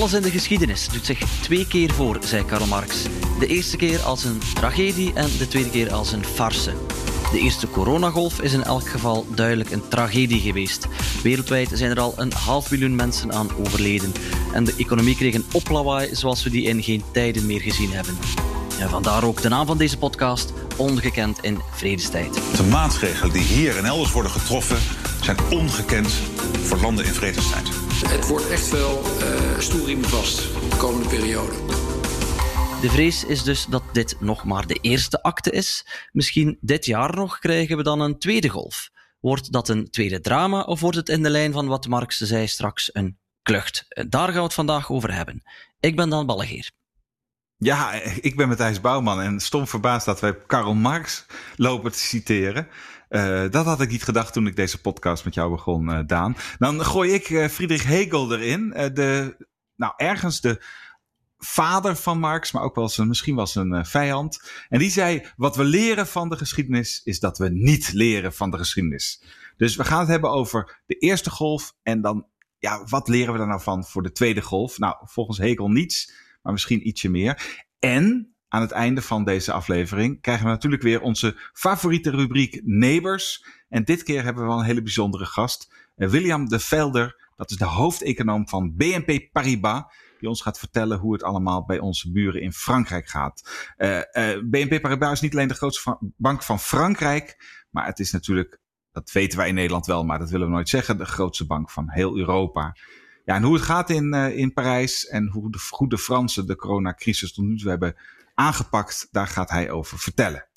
Alles in de geschiedenis doet zich twee keer voor, zei Karl Marx. De eerste keer als een tragedie en de tweede keer als een farce. De eerste coronagolf is in elk geval duidelijk een tragedie geweest. Wereldwijd zijn er al een half miljoen mensen aan overleden. En de economie kreeg een oplawaai zoals we die in geen tijden meer gezien hebben. En vandaar ook de naam van deze podcast, Ongekend in Vredestijd. De maatregelen die hier en elders worden getroffen zijn ongekend voor landen in vredestijd. Het wordt echt wel uh, stoelriemen vast de komende periode. De vrees is dus dat dit nog maar de eerste acte is. Misschien dit jaar nog krijgen we dan een tweede golf. Wordt dat een tweede drama of wordt het in de lijn van wat Marx zei straks een klucht? Daar gaan we het vandaag over hebben. Ik ben Dan Ballegeer. Ja, ik ben Matthijs Bouwman en stom verbaasd dat wij Karl Marx lopen te citeren. Uh, dat had ik niet gedacht toen ik deze podcast met jou begon, uh, Daan. Dan gooi ik uh, Friedrich Hegel erin. de, nou, ergens de vader van Marx, maar ook wel misschien wel zijn vijand. En die zei: Wat we leren van de geschiedenis is dat we niet leren van de geschiedenis. Dus we gaan het hebben over de eerste golf en dan, ja, wat leren we daar nou van voor de tweede golf? Nou, volgens Hegel niets, maar misschien ietsje meer. En aan het einde van deze aflevering krijgen we natuurlijk weer onze favoriete rubriek Neighbors. En dit keer hebben we wel een hele bijzondere gast. Uh, William de Velder, dat is de hoofdeconoom van BNP Paribas. Die ons gaat vertellen hoe het allemaal bij onze buren in Frankrijk gaat. Uh, uh, BNP Paribas is niet alleen de grootste bank van Frankrijk. Maar het is natuurlijk, dat weten wij in Nederland wel, maar dat willen we nooit zeggen, de grootste bank van heel Europa. Ja, en hoe het gaat in, in Parijs en hoe de, hoe de Fransen de coronacrisis tot nu toe hebben aangepakt. Daar gaat hij over vertellen.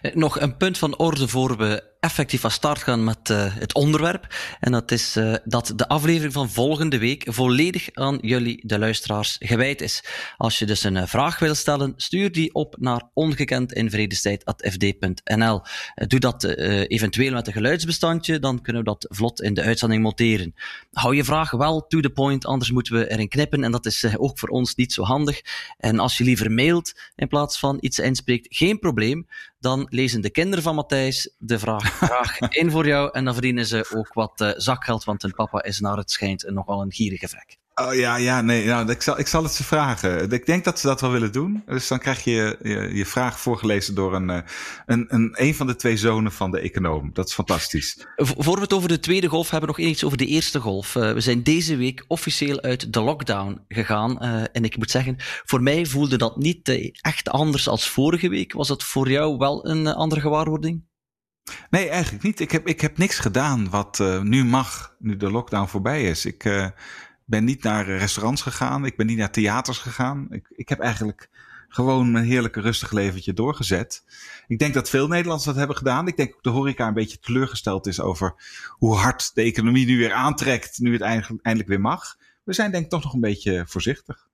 Eh, nog een punt van orde voor we effectief van start gaan met uh, het onderwerp. En dat is uh, dat de aflevering van volgende week volledig aan jullie, de luisteraars, gewijd is. Als je dus een uh, vraag wil stellen, stuur die op naar ongekendinvredestijd.fd.nl. doe dat eventueel met een geluidsbestandje, dan kunnen we dat vlot in de uitzending monteren. Hou je vraag wel to the point, anders moeten we erin knippen en dat is ook voor ons niet zo handig. En als je liever mailt in plaats van iets inspreekt, geen probleem. Dan lezen de kinderen van Matthijs de vraag graag in voor jou. En dan verdienen ze ook wat uh, zakgeld, want hun papa is naar het schijnt nogal een gierige vrek. Oh ja, ja, nee, nou, ik, zal, ik zal het ze vragen. Ik denk dat ze dat wel willen doen. Dus dan krijg je je, je vraag voorgelezen door een, eh, een, een, een van de twee zonen van de econoom. Dat is fantastisch. Voor we het over de tweede golf hebben, nog iets over de eerste golf. Uh, we zijn deze week officieel uit de lockdown gegaan. Uh, en ik moet zeggen, voor mij voelde dat niet echt anders als vorige week. Was dat voor jou wel een andere gewaarwording? Nee, eigenlijk niet. Ik heb, ik heb niks gedaan wat uh, nu mag, nu de lockdown voorbij is. Ik uh, ben niet naar restaurants gegaan. Ik ben niet naar theaters gegaan. Ik, ik heb eigenlijk gewoon mijn heerlijke rustig leventje doorgezet. Ik denk dat veel Nederlanders dat hebben gedaan. Ik denk ook de horeca een beetje teleurgesteld is over hoe hard de economie nu weer aantrekt, nu het eindelijk weer mag. We zijn denk ik toch nog een beetje voorzichtig.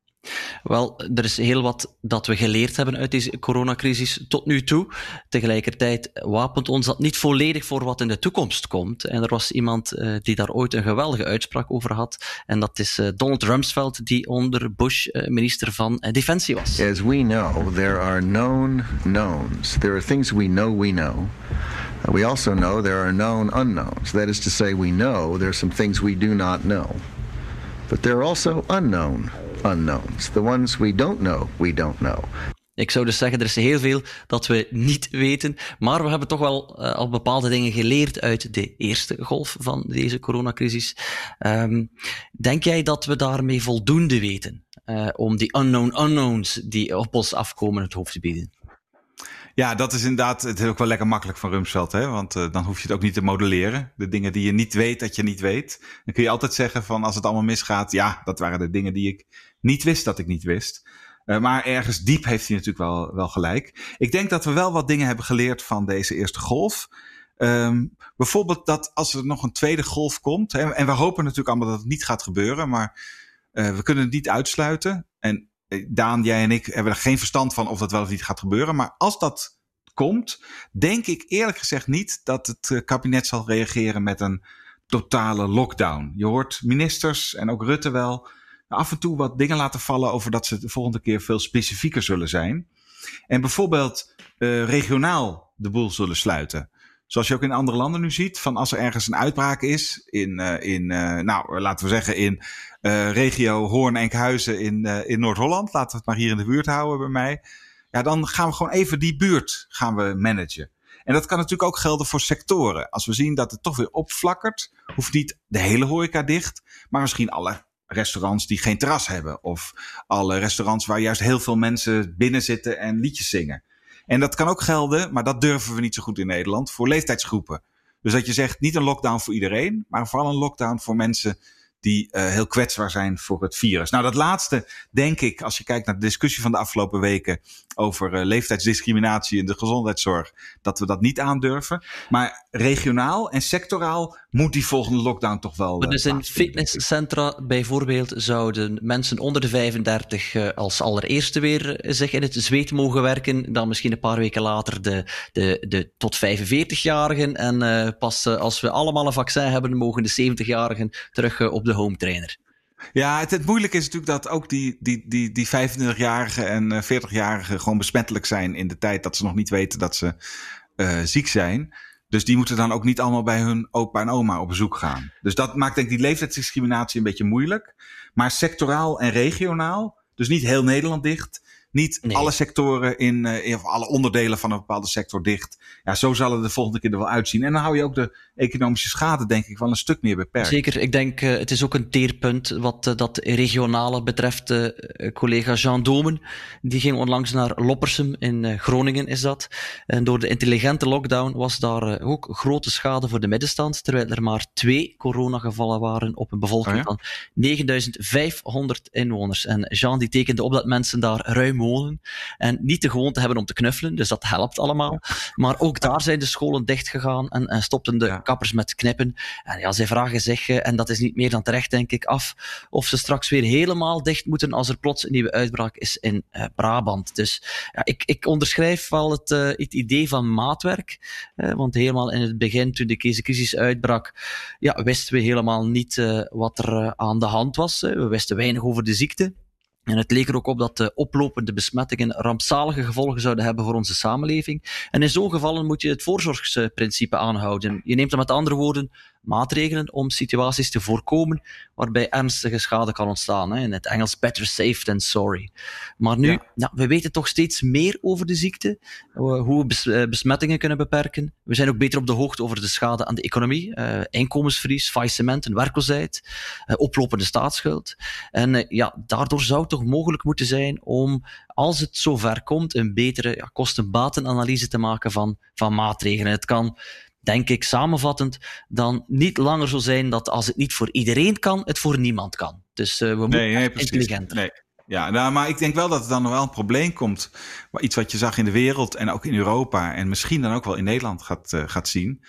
Wel, er is heel wat dat we geleerd hebben uit deze coronacrisis tot nu toe. Tegelijkertijd wapent ons dat niet volledig voor wat in de toekomst komt. En er was iemand uh, die daar ooit een geweldige uitspraak over had. En dat is uh, Donald Rumsfeld, die onder Bush uh, minister van Defensie was. As we know, there are known knowns. There are things we know we know. We also know there are known unknowns. That is to say, we know there are some things we do not know. But there are also unknown unknowns. The ones we don't know, we don't know. Ik zou dus zeggen, er is heel veel dat we niet weten, maar we hebben toch wel uh, al bepaalde dingen geleerd uit de eerste golf van deze coronacrisis. Um, denk jij dat we daarmee voldoende weten uh, om die unknown unknowns die op ons afkomen het hoofd te bieden? Ja, dat is inderdaad, het is ook wel lekker makkelijk van Rumsfeld, hè? want uh, dan hoef je het ook niet te modelleren. De dingen die je niet weet, dat je niet weet. Dan kun je altijd zeggen van als het allemaal misgaat, ja, dat waren de dingen die ik niet wist dat ik niet wist. Uh, maar ergens diep heeft hij natuurlijk wel, wel gelijk. Ik denk dat we wel wat dingen hebben geleerd van deze eerste golf. Um, bijvoorbeeld dat als er nog een tweede golf komt, hè, en we hopen natuurlijk allemaal dat het niet gaat gebeuren, maar uh, we kunnen het niet uitsluiten. En eh, Daan, jij en ik hebben er geen verstand van of dat wel of niet gaat gebeuren. Maar als dat komt, denk ik eerlijk gezegd niet dat het kabinet zal reageren met een totale lockdown. Je hoort ministers en ook Rutte wel af en toe wat dingen laten vallen over dat ze de volgende keer veel specifieker zullen zijn. En bijvoorbeeld uh, regionaal de boel zullen sluiten. Zoals je ook in andere landen nu ziet, van als er ergens een uitbraak is in, in nou, laten we zeggen in regio Hoorn-Enkhuizen in, in Noord-Holland, laten we het maar hier in de buurt houden bij mij. Ja, dan gaan we gewoon even die buurt gaan we managen. En dat kan natuurlijk ook gelden voor sectoren. Als we zien dat het toch weer opflakkert, hoeft niet de hele horeca dicht, maar misschien alle restaurants die geen terras hebben. Of alle restaurants waar juist heel veel mensen binnen zitten en liedjes zingen. En dat kan ook gelden, maar dat durven we niet zo goed in Nederland, voor leeftijdsgroepen. Dus dat je zegt niet een lockdown voor iedereen, maar vooral een lockdown voor mensen die uh, heel kwetsbaar zijn voor het virus. Nou, dat laatste, denk ik, als je kijkt naar de discussie van de afgelopen weken over uh, leeftijdsdiscriminatie in de gezondheidszorg, dat we dat niet aandurven. Maar regionaal en sectoraal moet die volgende lockdown toch wel. Uh, dus in fitnesscentra bijvoorbeeld zouden mensen onder de 35 uh, als allereerste weer zich in het zweet mogen werken. Dan misschien een paar weken later de, de, de tot 45-jarigen. En uh, pas als we allemaal een vaccin hebben, mogen de 70-jarigen terug op de home trainer. Ja, het, het moeilijke is natuurlijk dat ook die, die, die, die 25-jarigen en 40-jarigen gewoon besmettelijk zijn in de tijd dat ze nog niet weten dat ze ziek zijn. Dus die moeten dan ook niet allemaal bij hun opa en oma op bezoek gaan. Dus dat maakt denk ik die leeftijdsdiscriminatie een beetje moeilijk. Maar sectoraal en regionaal, dus niet heel Nederland dicht, niet nee. alle sectoren in, uh, in, alle onderdelen van een bepaalde sector dicht. Ja, zo zal het de volgende keer er wel uitzien. En dan hou je ook de economische schade, denk ik, wel een stuk meer beperkt. Zeker. Ik denk, uh, het is ook een teerpunt wat uh, dat regionale betreft. collega Jean Domen, die ging onlangs naar Loppersum in Groningen, is dat. En door de intelligente lockdown was daar ook grote schade voor de middenstand, terwijl er maar twee coronagevallen waren op een bevolking oh ja? van 9500 inwoners. En Jean die tekende op dat mensen daar ruim wonen en niet de gewoonte hebben om te knuffelen, dus dat helpt allemaal. Maar ook daar zijn de scholen dicht gegaan en, en stopten de kappers met knippen. En ja, zij vragen zich, en dat is niet meer dan terecht denk ik, af of ze straks weer helemaal dicht moeten als er plots een nieuwe uitbraak is in uh, Brabant. Dus ja, ik, ik onderschrijf wel het, uh, het idee van maatwerk, uh, want helemaal in het begin, toen de crisis uitbrak, ja, wisten we helemaal niet wat er aan de hand was. We wisten weinig over de ziekte. En het leek er ook op dat de oplopende besmettingen rampzalige gevolgen zouden hebben voor onze samenleving. En in zo'n gevallen moet je het voorzorgsprincipe aanhouden. Je neemt dan met andere woorden maatregelen om situaties te voorkomen waarbij ernstige schade kan ontstaan. Hè. In het Engels better safe than sorry. Maar nu, ja. Nou, we weten toch steeds meer over de ziekte, hoe we bes besmettingen kunnen beperken. We zijn ook beter op de hoogte over de schade aan de economie, uh, inkomensverlies, faillissement en werkloosheid, uh, oplopende staatsschuld. En uh, ja, daardoor zou het toch mogelijk moeten zijn om, als het zover komt, een betere ja, kosten-batenanalyse te maken van, van maatregelen. Het kan denk ik samenvattend, dan niet langer zo zijn dat als het niet voor iedereen kan, het voor niemand kan. Dus uh, we moeten nee, nee, intelligenter. Nee. Ja, nou, maar ik denk wel dat er dan nog wel een probleem komt. Iets wat je zag in de wereld en ook in Europa en misschien dan ook wel in Nederland gaat, uh, gaat zien.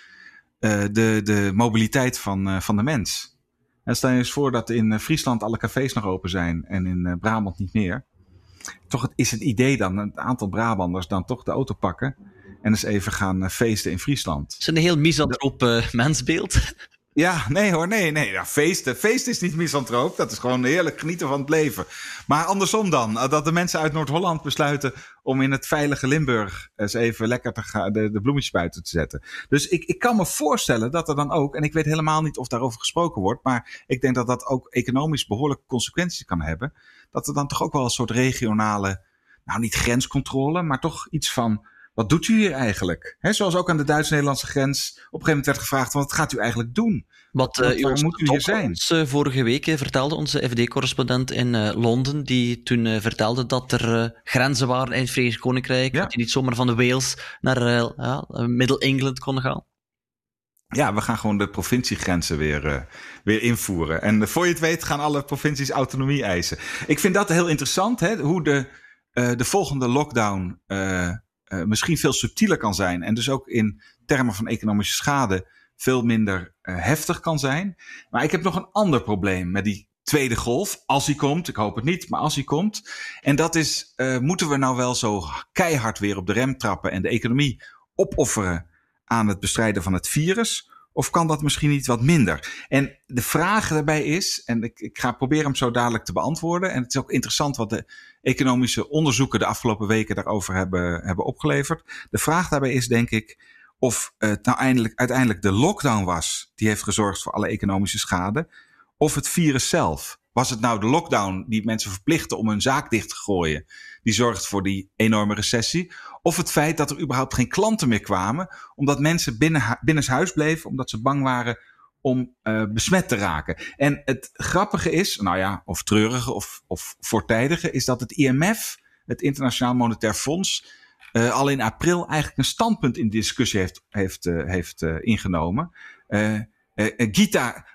Uh, de, de mobiliteit van, van de mens. En stel je eens voor dat in Friesland alle cafés nog open zijn en in Brabant niet meer. Toch is het idee dan, een aantal Brabanders dan toch de auto pakken en eens even gaan feesten in Friesland. Het is een heel misantroop uh, mensbeeld. Ja, nee hoor, nee, nee. Ja, feesten. Feest is niet misantroop. Dat is gewoon heerlijk genieten van het leven. Maar andersom dan, dat de mensen uit Noord-Holland besluiten om in het veilige Limburg eens even lekker te gaan, de, de bloemetjes buiten te zetten. Dus ik, ik kan me voorstellen dat er dan ook, en ik weet helemaal niet of daarover gesproken wordt, maar ik denk dat dat ook economisch behoorlijke consequenties kan hebben. Dat er dan toch ook wel een soort regionale, nou niet grenscontrole, maar toch iets van wat doet u hier eigenlijk? He, zoals ook aan de Duits-Nederlandse grens op een gegeven moment werd gevraagd, wat gaat u eigenlijk doen? Wat, uh, moet u hier zijn? Ons, uh, vorige week uh, vertelde onze FD-correspondent in Londen, die toen vertelde dat er grenzen waren in het Verenigd Koninkrijk, ja. dat je niet zomaar van de Wales naar Middle-England kon gaan. Ja, we gaan gewoon de provinciegrenzen weer, weer invoeren. En voor je het weet gaan alle provincies autonomie eisen. Ik vind dat heel interessant, hè, hoe de, de volgende lockdown uh, misschien veel subtieler kan zijn. En dus ook in termen van economische schade veel minder uh, heftig kan zijn. Maar ik heb nog een ander probleem met die tweede golf. Als die komt, ik hoop het niet, maar als die komt. En dat is, uh, moeten we nou wel zo keihard weer op de rem trappen en de economie opofferen aan het bestrijden van het virus? Of kan dat misschien niet wat minder? En de vraag daarbij is, en ik, ga proberen hem zo dadelijk te beantwoorden. En het is ook interessant wat de economische onderzoeken de afgelopen weken daarover hebben, hebben opgeleverd. De vraag daarbij is, denk ik, of het nou eindelijk, uiteindelijk de lockdown was die heeft gezorgd voor alle economische schade, of het virus zelf. Was het nou de lockdown die mensen verplichtte om hun zaak dicht te gooien, die zorgt voor die enorme recessie? Of het feit dat er überhaupt geen klanten meer kwamen, omdat mensen binnen, binnenshuis bleven, omdat ze bang waren om uh, besmet te raken. En het grappige is, nou ja, of treurige of, of voortijdige, is dat het IMF, het Internationaal Monetair Fonds, uh, al in april eigenlijk een standpunt in discussie heeft, heeft, uh, heeft ingenomen. Gita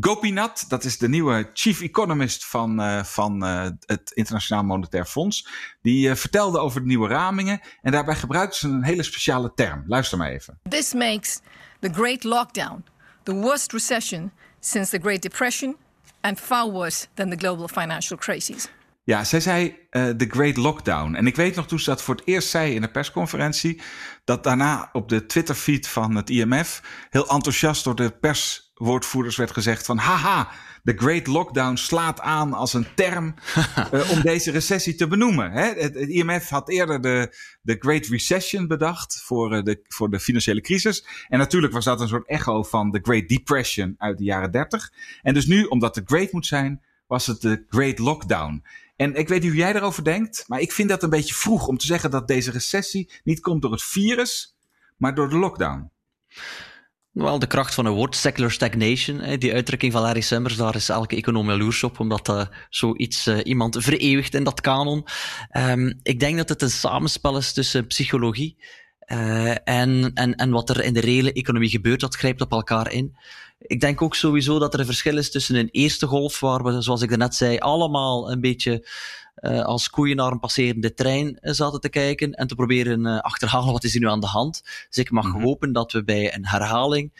Gopinath, dat is de nieuwe chief economist van, van het Internationaal Monetair Fonds, die vertelde over de nieuwe ramingen en daarbij gebruikte ze een hele speciale term. Luister maar even. This makes the great lockdown the worst recession since the Great Depression and far worse than the global financial crisis. Ja, zij zei uh, The Great Lockdown. En ik weet nog toen ze dat voor het eerst zei in een persconferentie, dat daarna op de Twitterfeed van het IMF heel enthousiast door de perswoordvoerders werd gezegd van haha, The Great Lockdown slaat aan als een term uh, om deze recessie te benoemen. Hè? Het, het, IMF had eerder de, de Great Recession bedacht voor, uh, de, voor de financiële crisis. En natuurlijk was dat een soort echo van de Great Depression uit de jaren 30. En dus nu, omdat het Great moet zijn, was het de Great Lockdown. En ik weet niet hoe jij erover denkt, maar ik vind dat een beetje vroeg om te zeggen dat deze recessie niet komt door het virus, maar door de lockdown. Wel, de kracht van een woord, secular stagnation, die uitdrukking van Larry Summers, daar is elke econoom jaloers op, omdat uh, zoiets uh, iemand vereeuwigt in dat kanon. Um, ik denk dat het een samenspel is tussen psychologie uh, en, en, en wat er in de reële economie gebeurt, dat grijpt op elkaar in. Ik denk ook sowieso dat er een verschil is tussen een eerste golf, waar we, zoals ik net zei, allemaal een beetje uh, als koeien naar een passerende trein zaten te kijken en te proberen uh, achterhalen wat is er nu aan de hand. Dus ik mag mm-hmm. hopen dat we bij een herhaling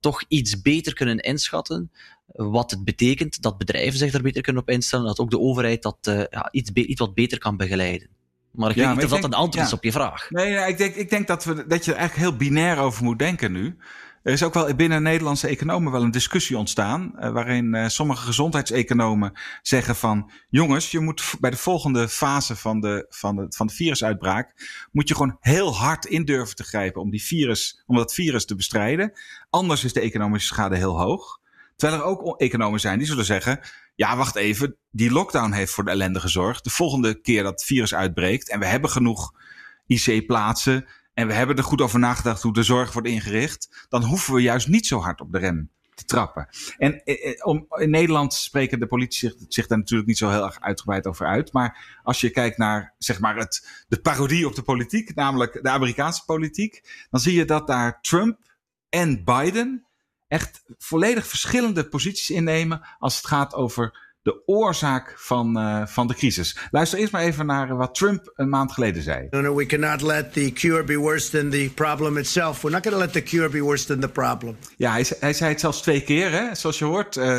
toch iets beter kunnen inschatten wat het betekent, dat bedrijven zich daar beter kunnen op instellen, dat ook de overheid dat ja, iets, iets wat beter kan begeleiden. Maar ik ja, weet niet of dat denk, een antwoord ja. is op je vraag. Nee, ja, ik, denk, ik denk dat, we, dat je er eigenlijk heel binair over moet denken nu. Er is ook wel binnen Nederlandse economen wel een discussie ontstaan. Uh, waarin uh, sommige gezondheidseconomen zeggen van. Jongens, je moet bij de volgende fase van de, van de, van de virusuitbraak. moet je gewoon heel hard in durven te grijpen om, die virus, om dat virus te bestrijden. Anders is de economische schade heel hoog. Terwijl er ook economen zijn die zullen zeggen. Ja, wacht even. Die lockdown heeft voor de ellende gezorgd. De volgende keer dat het virus uitbreekt. en we hebben genoeg IC-plaatsen en we hebben er goed over nagedacht hoe de zorg wordt ingericht, dan hoeven we juist niet zo hard op de rem te trappen. En eh, om, in Nederland spreken de politici zich, zich daar natuurlijk niet zo heel erg uitgebreid over uit. Maar als je kijkt naar zeg maar het, de parodie op de politiek, namelijk de Amerikaanse politiek, dan zie je dat daar Trump en Biden echt volledig verschillende posities innemen als het gaat over de oorzaak van, uh, van de crisis. Luister eerst maar even naar wat Trump een maand geleden zei. No, no, we cannot let the cure be worse than the problem itself. We're not going to let the cure be worse than the problem. Ja, hij, hij zei het zelfs twee keer, hè? zoals je hoort. Uh,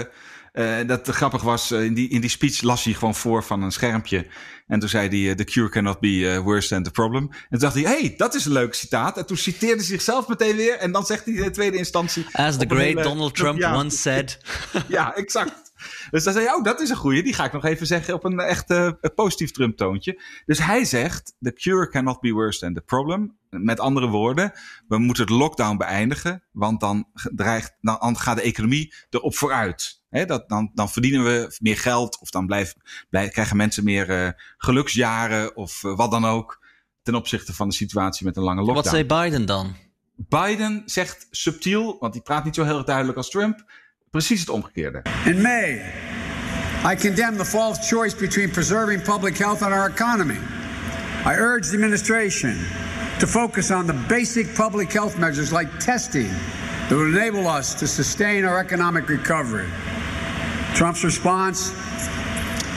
uh, dat grappig was, in, die, in die speech las hij gewoon voor van een schermpje. En toen zei hij, the cure cannot be worse than the problem. En toen dacht hij, hey, dat is een leuk citaat. En toen citeerde hij zichzelf meteen weer. En dan zegt hij in de tweede instantie... As the great hele, Donald Trump ja, once said. ja, exact. Dus dan zei je, oh, dat is een goeie. Die ga ik nog even zeggen op een echt uh, positief Trump-toontje. Dus hij zegt, the cure cannot be worse than the problem. Met andere woorden, we moeten de lockdown beëindigen, want dan, dreigt, dan gaat de economie erop vooruit. He, dat, dan, dan verdienen we meer geld of dan blijf, blijf, krijgen mensen meer uh, geluksjaren of uh, wat dan ook ten opzichte van de situatie met een lange lockdown. Wat zei Biden dan? Biden zegt subtiel, want die praat niet zo heel duidelijk als Trump Precies het omgekeerde. In May, I condemn the false choice between preserving public health and our economy. I urge the administration to focus on the basic public health measures like testing that would enable us to sustain our economic recovery. Trump's response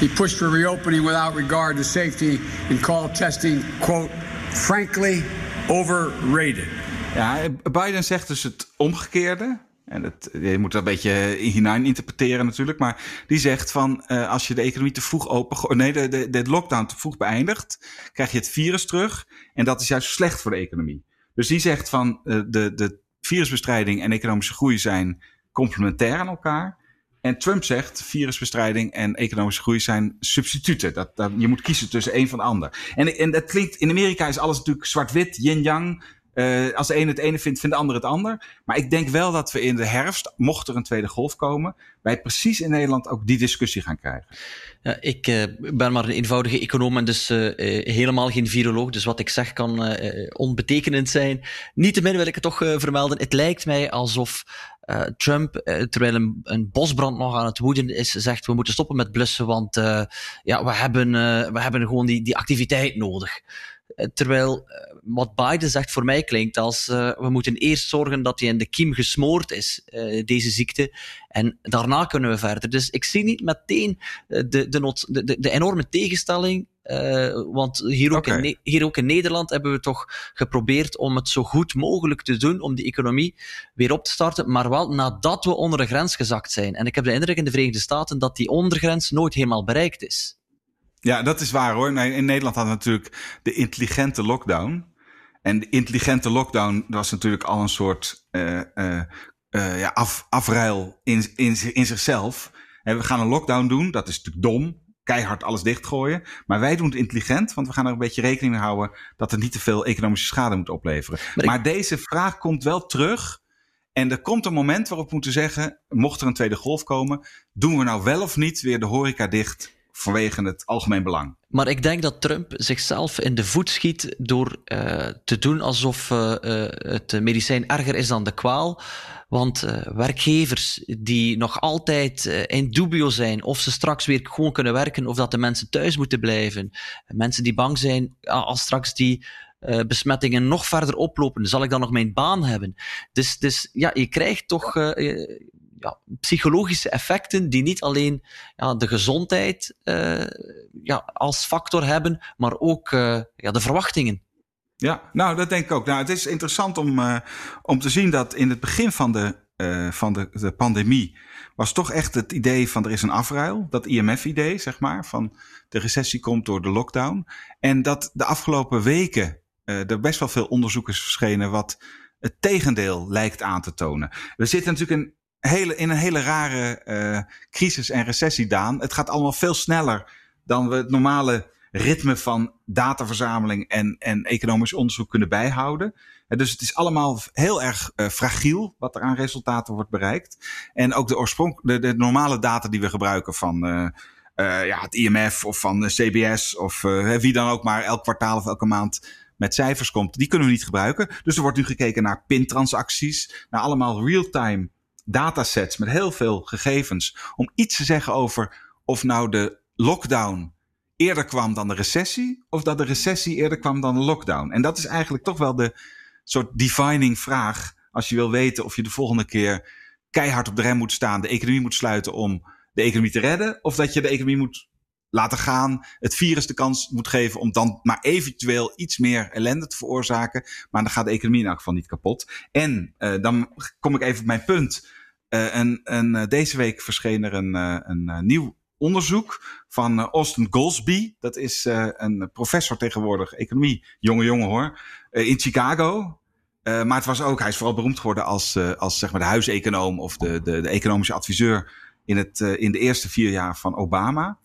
he pushed for reopening without regard to safety and called testing, quote, frankly overrated. Ja, Biden zegt dus het omgekeerde. En je moet dat een beetje hinein interpreteren natuurlijk. Maar die zegt van uh, als je de economie te vroeg open. Nee, de, de, de lockdown te vroeg beëindigt. krijg je het virus terug. En dat is juist slecht voor de economie. Dus die zegt van uh, de, de virusbestrijding en economische groei zijn complementair aan elkaar. En Trump zegt virusbestrijding en economische groei zijn substituten. Dat, dat, je moet kiezen tussen een van de ander. En, en dat klinkt, in Amerika is alles natuurlijk zwart-wit, yin-yang. Uh, als de ene het ene vindt, vindt de ander het ander. Maar ik denk wel dat we in de herfst, mocht er een tweede golf komen, wij precies in Nederland ook die discussie gaan krijgen. Ja, ik uh, ben maar een eenvoudige econoom en dus uh, helemaal geen viroloog. Dus wat ik zeg kan onbetekenend zijn. Niettemin wil ik het toch vermelden. Het lijkt mij alsof Trump, terwijl een, een, bosbrand nog aan het woeden is, zegt we moeten stoppen met blussen, want ja, we, hebben, we hebben gewoon die, die activiteit nodig. Eh, terwijl eh, wat Biden zegt voor mij klinkt als uh, we moeten eerst zorgen dat hij in de kiem gesmoord is, uh, deze ziekte. En daarna kunnen we verder. Dus ik zie niet meteen de, de, de, de enorme tegenstelling. Uh, want hier ook, okay. in, hier ook in Nederland hebben we toch geprobeerd om het zo goed mogelijk te doen om die economie weer op te starten, maar wel nadat we onder de grens gezakt zijn. En ik heb de indruk in de Verenigde Staten dat die ondergrens nooit helemaal bereikt is. Ja, dat is waar hoor. In Nederland hadden we natuurlijk de intelligente lockdown. En de intelligente lockdown was natuurlijk al een soort uh, uh, uh, ja, af, afruil in, in, in zichzelf. En we gaan een lockdown doen, dat is natuurlijk dom. Keihard alles dichtgooien. Maar wij doen het intelligent, want we gaan er een beetje rekening mee houden dat het niet te veel economische schade moet opleveren. Maar, maar deze vraag komt wel terug. En er komt een moment waarop we moeten zeggen: mocht er een tweede golf komen, doen we nou wel of niet weer de horeca dicht? Vanwege het algemeen belang. Maar ik denk dat Trump zichzelf in de voet schiet door uh, te doen alsof uh, uh, het medicijn erger is dan de kwaal. Want werkgevers die nog altijd in dubio zijn of ze straks weer gewoon kunnen werken of dat de mensen thuis moeten blijven. Mensen die bang zijn als straks die besmettingen nog verder oplopen, zal ik dan nog mijn baan hebben? Dus, dus ja, je krijgt toch ja, psychologische effecten die niet alleen ja, de gezondheid uh, ja, als factor hebben, maar ook uh, ja, de verwachtingen. Ja, nou dat denk ik ook. Nou, het is interessant om, uh, om te zien dat in het begin van de, van de, de pandemie was toch echt het idee van er is een afruil. Dat IMF-idee, zeg maar, van de recessie komt door de lockdown. En dat de afgelopen weken er best wel veel onderzoek is verschenen wat het tegendeel lijkt aan te tonen. We zitten natuurlijk in hele, in een hele rare uh, crisis en recessie, Daan. Het gaat allemaal veel sneller dan we het normale ritme van dataverzameling en, en economisch onderzoek kunnen bijhouden. En dus het is allemaal heel erg uh, fragiel wat er aan resultaten wordt bereikt. En ook de, oorsprong, de, normale data die we gebruiken van uh, ja, het IMF of van CBS of wie dan ook maar elk kwartaal of elke maand met cijfers komt, die kunnen we niet gebruiken. Dus er wordt nu gekeken naar pintransacties, naar allemaal real-time datasets met heel veel gegevens om iets te zeggen over of nou de lockdown eerder kwam dan de recessie of dat de recessie eerder kwam dan de lockdown. En dat is eigenlijk toch wel de soort defining vraag als je wil weten of je de volgende keer keihard op de rem moet staan, de economie moet sluiten om de economie te redden of dat je de economie moet laten gaan, het virus de kans moet geven om dan maar eventueel iets meer ellende te veroorzaken. Maar dan gaat de economie in elk geval niet kapot. En uh, dan kom ik even op mijn punt. Uh, en, en uh, deze week verscheen er een, een nieuw onderzoek van Austin Goldsby. Dat is een professor tegenwoordig economie, jonge jongen hoor, in Chicago. maar het was ook, hij is vooral beroemd geworden als, als zeg maar de huiseconoom of de, de, de economische adviseur in, het, in de eerste vier jaar van Obama.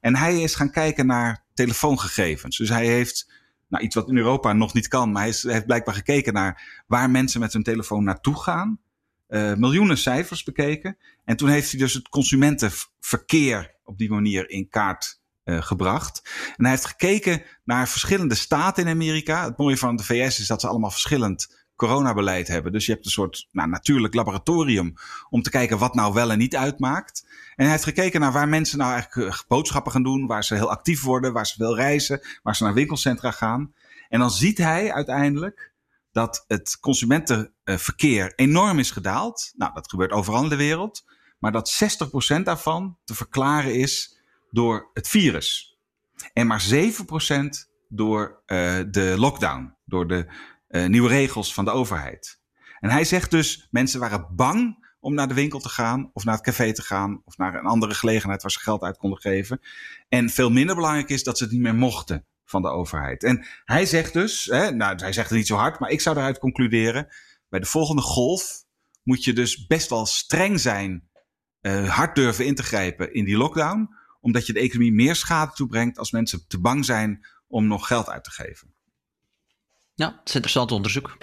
En hij is gaan kijken naar telefoongegevens. Dus hij heeft nou, iets wat in Europa nog niet kan, maar hij, is, hij heeft blijkbaar gekeken naar waar mensen met hun telefoon naartoe gaan. Uh, miljoenen cijfers bekeken. En toen heeft hij dus het consumentenverkeer op die manier in kaart uh, gebracht. En hij heeft gekeken naar verschillende staten in Amerika. Het mooie van de VS is dat ze allemaal verschillend coronabeleid hebben. Dus je hebt een soort nou, natuurlijk laboratorium om te kijken wat nou wel en niet uitmaakt. En hij heeft gekeken naar waar mensen nou eigenlijk eh, boodschappen gaan doen, waar ze heel actief worden, waar ze veel reizen, waar ze naar winkelcentra gaan. En dan ziet hij uiteindelijk dat het consumentenverkeer enorm is gedaald. Nou, dat gebeurt overal in de wereld. Maar dat 60% daarvan te verklaren is door het virus. En maar 7% door uh, de lockdown, door de uh, nieuwe regels van de overheid. En hij zegt dus, mensen waren bang om naar de winkel te gaan, of naar het café te gaan, of naar een andere gelegenheid waar ze geld uit konden geven. En veel minder belangrijk is dat ze het niet meer mochten van de overheid. En hij zegt dus, hè, nou, hij zegt het niet zo hard, maar ik zou eruit concluderen, bij de volgende golf moet je dus best wel streng zijn, uh, hard durven in te grijpen in die lockdown, omdat je de economie meer schade toebrengt als mensen te bang zijn om nog geld uit te geven. Ja, het is interessant onderzoek.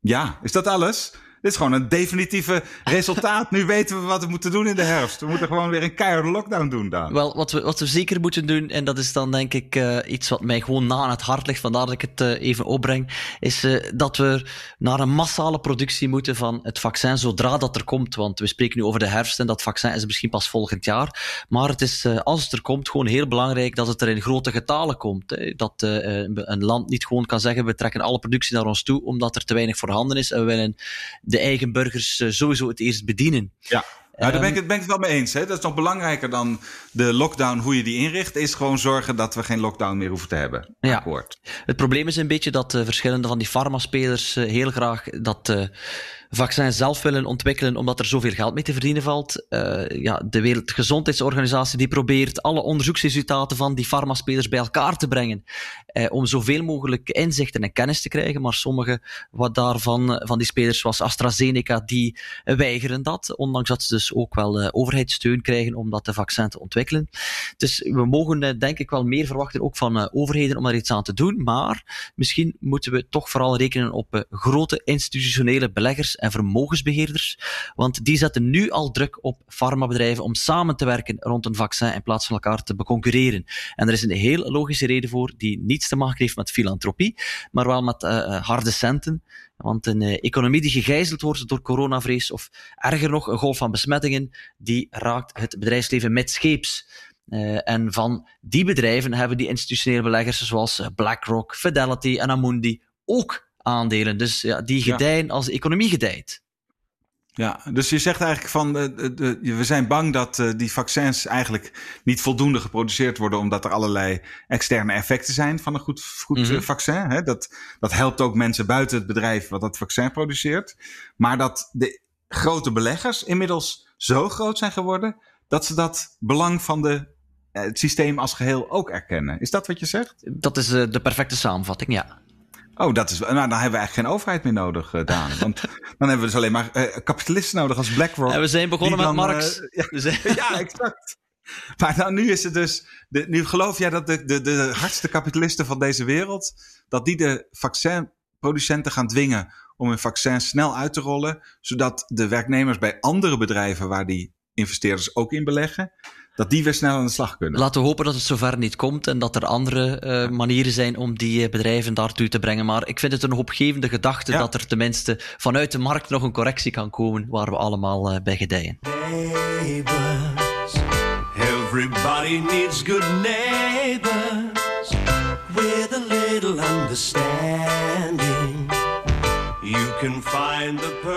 Ja, is dat alles? Dit is gewoon een definitieve resultaat. nu weten we wat we moeten doen in de herfst. We moeten gewoon weer een keiharde lockdown doen daar. Wel, wat we, wat we zeker moeten doen, en dat is dan denk ik uh, iets wat mij gewoon na aan het hart ligt, vandaar dat ik het uh, even opbreng, is uh, dat we naar een massale productie moeten van het vaccin zodra dat er komt. Want we spreken nu over de herfst en dat vaccin is misschien pas volgend jaar. Maar het is, als het er komt, gewoon heel belangrijk dat het er in grote getalen komt. Hè. Dat een land niet gewoon kan zeggen, we trekken alle productie naar ons toe, omdat er te weinig voorhanden is en we willen de eigen burgers uh, sowieso het eerst bedienen. Ja. Nou, daar ben ik, het, ben ik het wel mee eens. Hè? Dat is nog belangrijker dan de lockdown, hoe je die inricht, is gewoon zorgen dat we geen lockdown meer hoeven te hebben. Ja. Akkoord. Het probleem is een beetje dat uh, verschillende van die farmaspelers uh, heel graag dat uh, vaccin zelf willen ontwikkelen omdat er zoveel geld mee te verdienen valt. Uh, ja, de Wereldgezondheidsorganisatie die probeert alle onderzoeksresultaten van die farmaspelers bij elkaar te brengen uh, om zoveel mogelijk inzichten en kennis te krijgen. Maar sommige wat daarvan van die spelers, zoals AstraZeneca, die weigeren dat, ondanks dat ze dus ook wel uh, overheidssteun krijgen om dat vaccin te ontwikkelen. Dus we mogen denk ik wel meer verwachten ook van overheden om daar iets aan te doen, maar misschien moeten we toch vooral rekenen op grote institutionele beleggers en vermogensbeheerders, want die zetten nu al druk op farmabedrijven om samen te werken rond een vaccin in plaats van elkaar te beconcurreren. En er is een heel logische reden voor die niets te maken heeft met filantropie, maar wel met uh, harde centen. Want een uh, economie die gegijzeld wordt door coronavrees, of erger nog, een golf van besmettingen, die raakt het bedrijfsleven met scheeps. En van die bedrijven hebben die institutionele beleggers zoals BlackRock, Fidelity en Amundi ook aandelen. Dus ja, die gedijen als de economie gedijt. Ja, dus je zegt eigenlijk van de, de, we zijn bang dat uh, die vaccins eigenlijk niet voldoende geproduceerd worden, omdat er allerlei externe effecten zijn van een goed, goed mm -hmm. vaccin. Hè? Dat, dat helpt ook mensen buiten het bedrijf wat dat vaccin produceert. Maar dat de grote beleggers inmiddels zo groot zijn geworden dat ze dat belang van de, het systeem als geheel ook erkennen. Is dat wat je zegt? Dat is de perfecte samenvatting, ja. Oh, dat is. Nou, dan hebben we eigenlijk geen overheid meer nodig, uh, Daan. Want dan hebben we dus alleen maar uh, kapitalisten nodig als BlackRock. En we zijn begonnen met dan, Marx. Uh, ja, zijn... ja, exact. Maar nou, nu is het dus. De, nu geloof jij dat de, de, de hardste kapitalisten van deze wereld. dat die de vaccinproducenten gaan dwingen. om hun vaccin snel uit te rollen. zodat de werknemers bij andere bedrijven. waar die investeerders ook in beleggen dat die weer snel aan de slag kunnen. Laten we hopen dat het zover niet komt en dat er andere uh, manieren zijn om die bedrijven daartoe te brengen. Maar ik vind het een hoopgevende gedachte ja. dat er tenminste vanuit de markt nog een correctie kan komen waar we allemaal uh, bij gedijen. Neighbors, everybody needs good neighbors with a little understanding.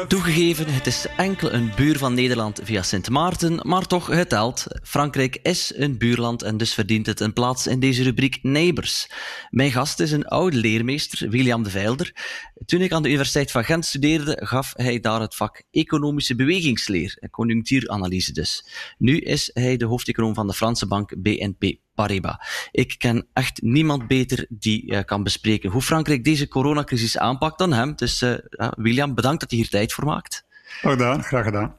Toegegeven, het is enkel een buur van Nederland via Sint Maarten, maar toch, het telt. Frankrijk is een buurland en dus verdient het een plaats in deze rubriek Neighbors. Mijn gast is een oude leermeester, William de Veilder. Toen ik aan de Universiteit van Gent studeerde, gaf hij daar het vak Economische Bewegingsleer, conjunctuuranalyse dus. Nu is hij de hoofdeconoom van de Franse bank BNP Paribas. Ik ken echt niemand beter die uh, kan bespreken hoe Frankrijk deze coronacrisis aanpakt dan hem. Dus uh, William, bedankt dat je hier tijd voor maakt. Gedaan, graag gedaan.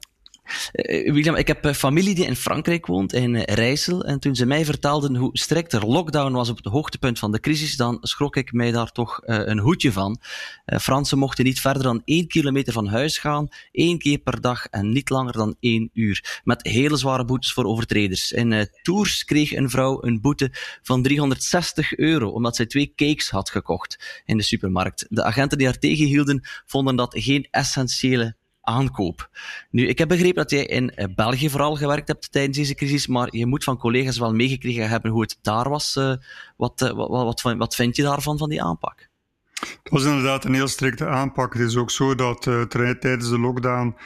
Uh, William, ik heb familie die in Frankrijk woont, in Rijssel. En toen ze mij vertelden hoe strikt er lockdown was op het hoogtepunt van de crisis, dan schrok ik mij daar toch een hoedje van. Fransen mochten niet verder dan één kilometer van huis gaan, één keer per dag en niet langer dan één uur. Met hele zware boetes voor overtreders. In Tours kreeg een vrouw een boete van 360 euro, omdat zij twee cakes had gekocht in de supermarkt. De agenten die haar tegenhielden, vonden dat geen essentiële aankoop. Nu, ik heb begrepen dat jij in België vooral gewerkt hebt tijdens deze crisis, maar je moet van collega's wel meegekregen hebben hoe het daar was. Uh, wat, uh, wat, wat, wat, vind je daarvan, van die aanpak? Het was inderdaad een heel strikte aanpak. Het is ook zo dat tijdens de lockdown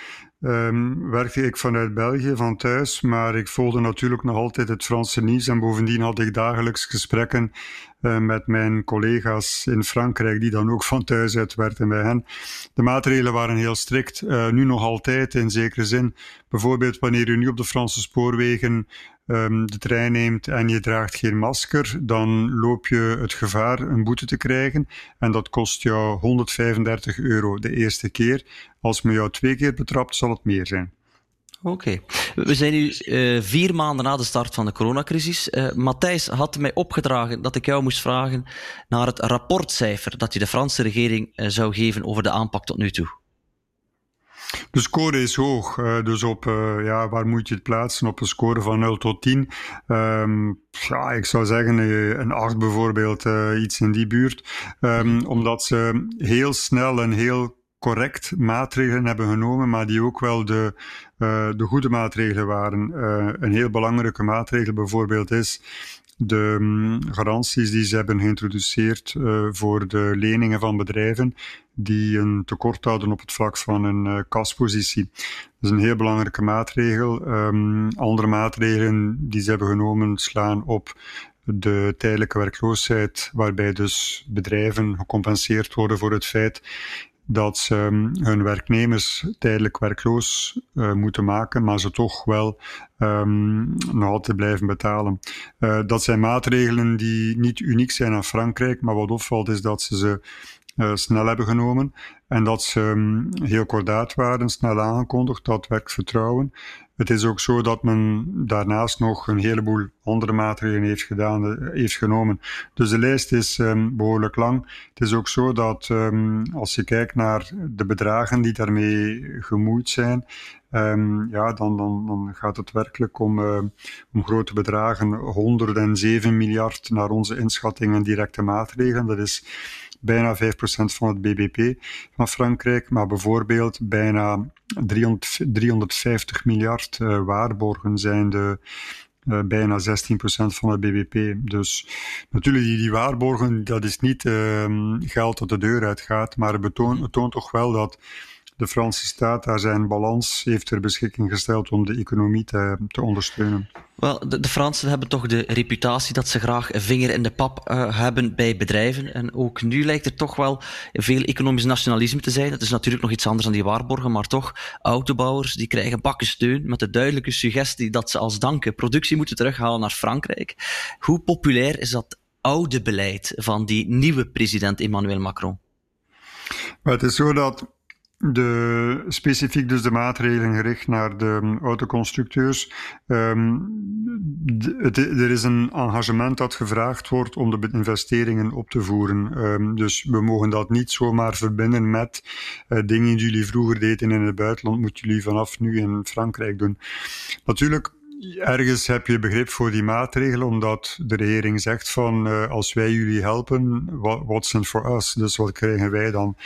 Um, werkte ik vanuit België, van thuis, maar ik volgde natuurlijk nog altijd het Franse nieuws en bovendien had ik dagelijks gesprekken uh, met mijn collega's in Frankrijk, die dan ook van thuis uit werkten bij hen. De maatregelen waren heel strikt, uh, nu nog altijd in zekere zin. Bijvoorbeeld wanneer u nu op de Franse spoorwegen um, de trein neemt en je draagt geen masker, dan loop je het gevaar een boete te krijgen. En dat kost jou 135 euro de eerste keer. Als men jou twee keer betrapt, zal het meer zijn. Oké. We zijn nu uh, vier maanden na de start van de coronacrisis. Uh, Matthijs had mij opgedragen dat ik jou moest vragen naar het rapportcijfer dat je de Franse regering uh, zou geven over de aanpak tot nu toe. De score is hoog, dus op ja, waar moet je het plaatsen? Op een score van 0 tot 10. Um, ja, ik zou zeggen een 8 bijvoorbeeld, iets in die buurt. Um, omdat ze heel snel en heel correct maatregelen hebben genomen, maar die ook wel de, uh, de goede maatregelen waren. Uh, een heel belangrijke maatregel bijvoorbeeld is de um, garanties die ze hebben geïntroduceerd uh, voor de leningen van bedrijven die een tekort hadden op het vlak van een kaspositie. Dat is een heel belangrijke maatregel. Um, andere maatregelen die ze hebben genomen slaan op de tijdelijke werkloosheid, waarbij dus bedrijven gecompenseerd worden voor het feit dat ze ehm, hun werknemers tijdelijk werkloos uh, moeten maken, maar ze toch wel um, nog altijd blijven betalen. Uh, dat zijn maatregelen die niet uniek zijn aan Frankrijk, maar wat opvalt is dat ze ze snel hebben genomen en dat ze um, heel kordaat waren, snel aangekondigd. Dat werkt vertrouwen. Het is ook zo dat men daarnaast nog een heleboel andere maatregelen heeft, gedaan, eh, heeft genomen. Dus de lijst is um, behoorlijk lang. Het is ook zo dat um, als je kijkt naar de bedragen die daarmee gemoeid zijn, ja, dan, dan, dan gaat het werkelijk om, uh, om grote bedragen. 107 miljard naar onze inschatting en directe maatregelen. Dat is bijna 5% van het bbp van Frankrijk, maar bijvoorbeeld bijna 300, 350 miljard uh, waarborgen zijn de uh, bijna 16% van het bbp. Dus natuurlijk, die, die waarborgen, dat is niet uh, geld dat de deur uitgaat, maar het, betoont, het toont toch wel dat de Franse staat daar zijn balans heeft ter beschikking gesteld om de economie te, te ondersteunen. Wel, de, de, Fransen hebben toch de reputatie dat ze graag een vinger in de pap uh, hebben bij bedrijven. En ook nu lijkt er toch wel veel economisch nationalisme te zijn. Dat is natuurlijk nog iets anders dan die waarborgen, maar toch, autobouwers die krijgen bakken steun met de duidelijke suggestie dat ze als danken productie moeten terughalen naar Frankrijk. Hoe populair is dat oude beleid van die nieuwe president Emmanuel Macron? Maar het is zo dat de, specifiek dus de maatregelen gericht naar de autoconstructeurs. De, er is een engagement dat gevraagd wordt om de investeringen op te voeren. Um, dus we mogen dat niet zomaar verbinden met uh, dingen die jullie vroeger deden in het buitenland, moeten jullie vanaf nu in Frankrijk doen. Natuurlijk ergens heb je begrip voor die maatregelen, omdat de regering zegt van uh, als wij jullie helpen, what's in for us? Dus wat krijgen wij dan?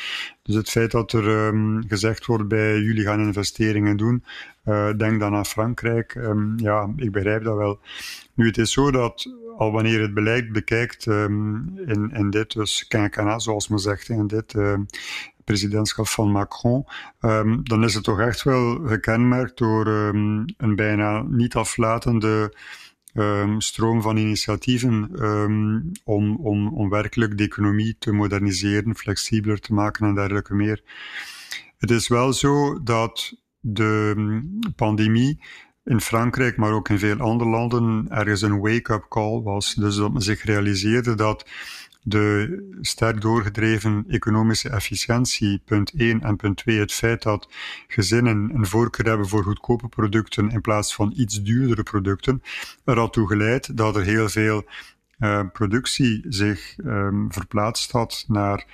Dus het feit dat er um, gezegd wordt bij jullie gaan investeringen doen, uh, denk dan aan Frankrijk. Um, ja, ik begrijp dat wel. Nu, het is zo dat al wanneer het beleid bekijkt um, in, in dit, dus quinquennat, zoals men zegt, in dit presidentschap van Macron, um, dan is het toch echt wel gekenmerkt door um, een bijna niet aflatende um, stroom van initiatieven om, om, om werkelijk de economie te moderniseren, flexibeler te maken en dergelijke meer. Het is wel zo dat de pandemie in Frankrijk, maar ook in veel andere landen, ergens een wake-up call was. Dus dat men zich realiseerde dat de sterk doorgedreven economische efficiëntie, punt 1. En punt 2, het feit dat gezinnen een voorkeur hebben voor goedkope producten in plaats van iets duurdere producten, er had toe geleid dat er heel veel uh, productie zich um, verplaatst had naar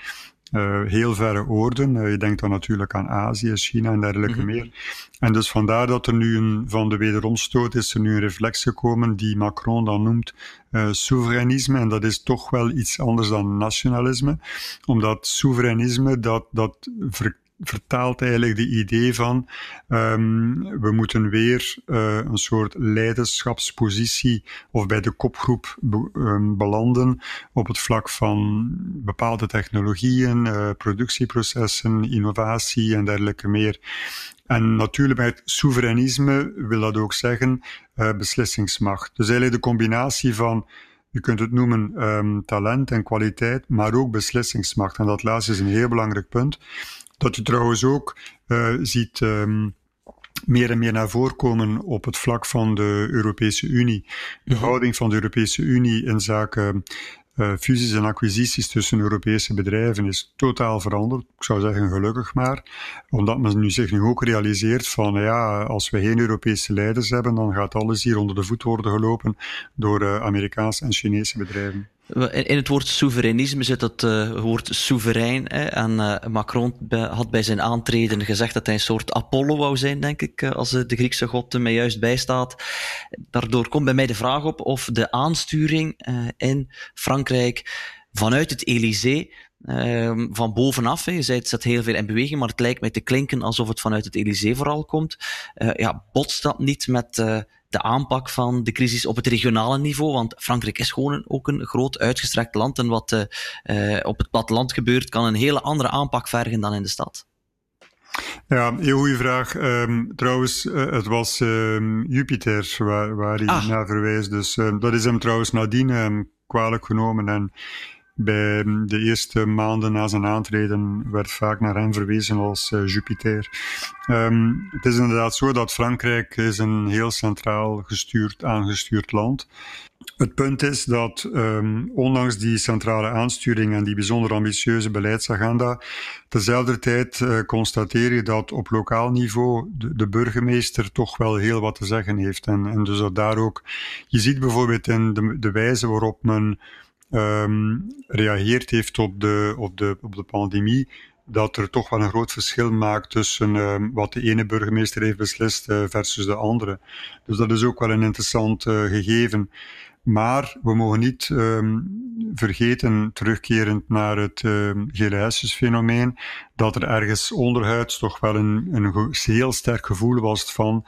heel verre oorden. Uh, je denkt dan natuurlijk aan Azië, China en dergelijke mm -hmm. meer. En dus vandaar dat er nu een, van de wederomstoot is er nu een reflex gekomen die Macron dan noemt uh, soeverainisme. En dat is toch wel iets anders dan nationalisme. Omdat soeverainisme, dat, dat ver, vertaalt eigenlijk de idee van um, we moeten weer uh, een soort leiderschapspositie of bij de kopgroep be, um, belanden op het vlak van bepaalde technologieën, uh, productieprocessen, innovatie en dergelijke meer. En natuurlijk bij het soeverainisme wil dat ook zeggen uh, beslissingsmacht. Dus eigenlijk de combinatie van je kunt het noemen um, talent en kwaliteit, maar ook beslissingsmacht. En dat laatste is een heel belangrijk punt. Dat je trouwens ook uh, ziet um, meer en meer naar voren komen op het vlak van de Europese Unie. De mhm. houding van de Europese Unie in zaken uh, fusies en acquisities tussen Europese bedrijven is totaal veranderd. Ik zou zeggen gelukkig maar, omdat men nu zich nu ook realiseert van ja, als we geen Europese leiders hebben, dan gaat alles hier onder de voet worden gelopen door uh, Amerikaanse en Chinese bedrijven. In het woord soevereinisme zit het uh, woord soeverein. Hè? En uh, Macron had bij zijn aantreden gezegd dat hij een soort Apollo wou zijn, denk ik, als de Griekse god mij juist bijstaat. Daardoor komt bij mij de vraag op of de aansturing in Frankrijk vanuit het Elysée Uh, van bovenaf. Hè. Je zei het zet heel veel in beweging, maar het lijkt mij te klinken alsof het vanuit het Elysée vooral komt. Ja, botst dat niet met de aanpak van de crisis op het regionale niveau? Want Frankrijk is gewoon ook een groot uitgestrekt land en wat op het platteland gebeurt kan een hele andere aanpak vergen dan in de stad. Ja, heel goede vraag. Um, trouwens, uh, het was um, Jupiter waar, waar hij ah. naar verwijst. Dus uh, dat is hem trouwens nadien kwalijk genomen. En bij de eerste maanden na zijn aantreden werd vaak naar hem verwezen als uh, Jupiter. Um, het is inderdaad zo dat Frankrijk is een heel centraal gestuurd, aangestuurd land. Het punt is dat um, ondanks die centrale aansturing en die bijzonder ambitieuze beleidsagenda, tezelfde tijd uh, constateer je dat op lokaal niveau de, de, burgemeester toch wel heel wat te zeggen heeft. En, en dus dat daar ook, je ziet bijvoorbeeld in de, de wijze waarop men um, reageerd heeft op de, op, de, op de pandemie, dat er toch wel een groot verschil maakt tussen um, wat de ene burgemeester heeft beslist uh, versus de andere. Dus dat is ook wel een interessant uh, gegeven. Maar we mogen niet um, vergeten, terugkerend naar het uh, gele fenomeen, dat er ergens onderhuids toch wel een, een heel sterk gevoel was van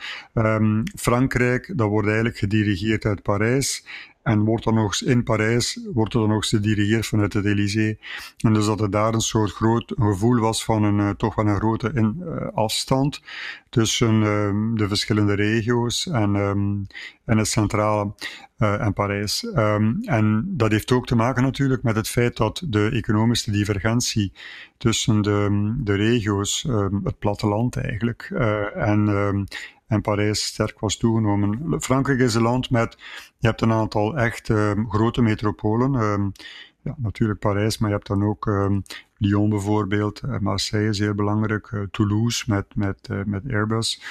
Frankrijk, dat wordt eigenlijk gedirigeerd uit Parijs. En wordt dan nog in Parijs, wordt er dan nog gedirigeerd vanuit het Elysée. En dus dat er daar een soort groot gevoel was van een, uh, toch wel een grote in, uh, afstand tussen uh, de verschillende regio's en, um, en het centrale en Parijs. Um, en dat heeft ook te maken natuurlijk met het feit dat de economische divergentie tussen de, de regio's, het platteland eigenlijk, en en Parijs sterk was toegenomen. Frankrijk is een land met, je hebt een aantal echt um, grote metropolen. Um, ja, natuurlijk Parijs, maar je hebt dan ook um, Lyon bijvoorbeeld, uh, Marseille heel belangrijk, uh, Toulouse met, met, uh, met Airbus,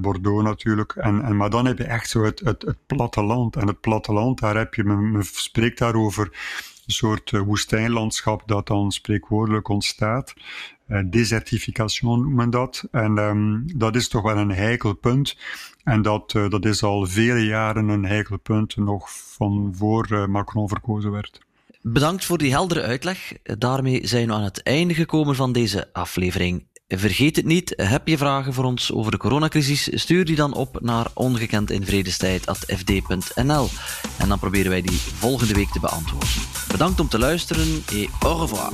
Bordeaux natuurlijk. En, en, maar dan heb je echt zo het, het, het platteland. En het platteland, daar heb je, men, men spreekt daarover soort woestijnlandschap dat dan spreekwoordelijk ontstaat. Uh, desertification noemt men dat. En um, dat is toch wel een heikel punt. En dat, uh, dat is al vele jaren een heikel punt, nog van voor Macron verkozen werd. Bedankt voor die heldere uitleg. Daarmee zijn we aan het einde gekomen van deze aflevering. Vergeet het niet, heb je vragen voor ons over de coronacrisis, stuur die dan op naar ongekendinvredestijd.fd.nl en dan proberen wij die volgende week te beantwoorden. Bedankt om te luisteren et au revoir.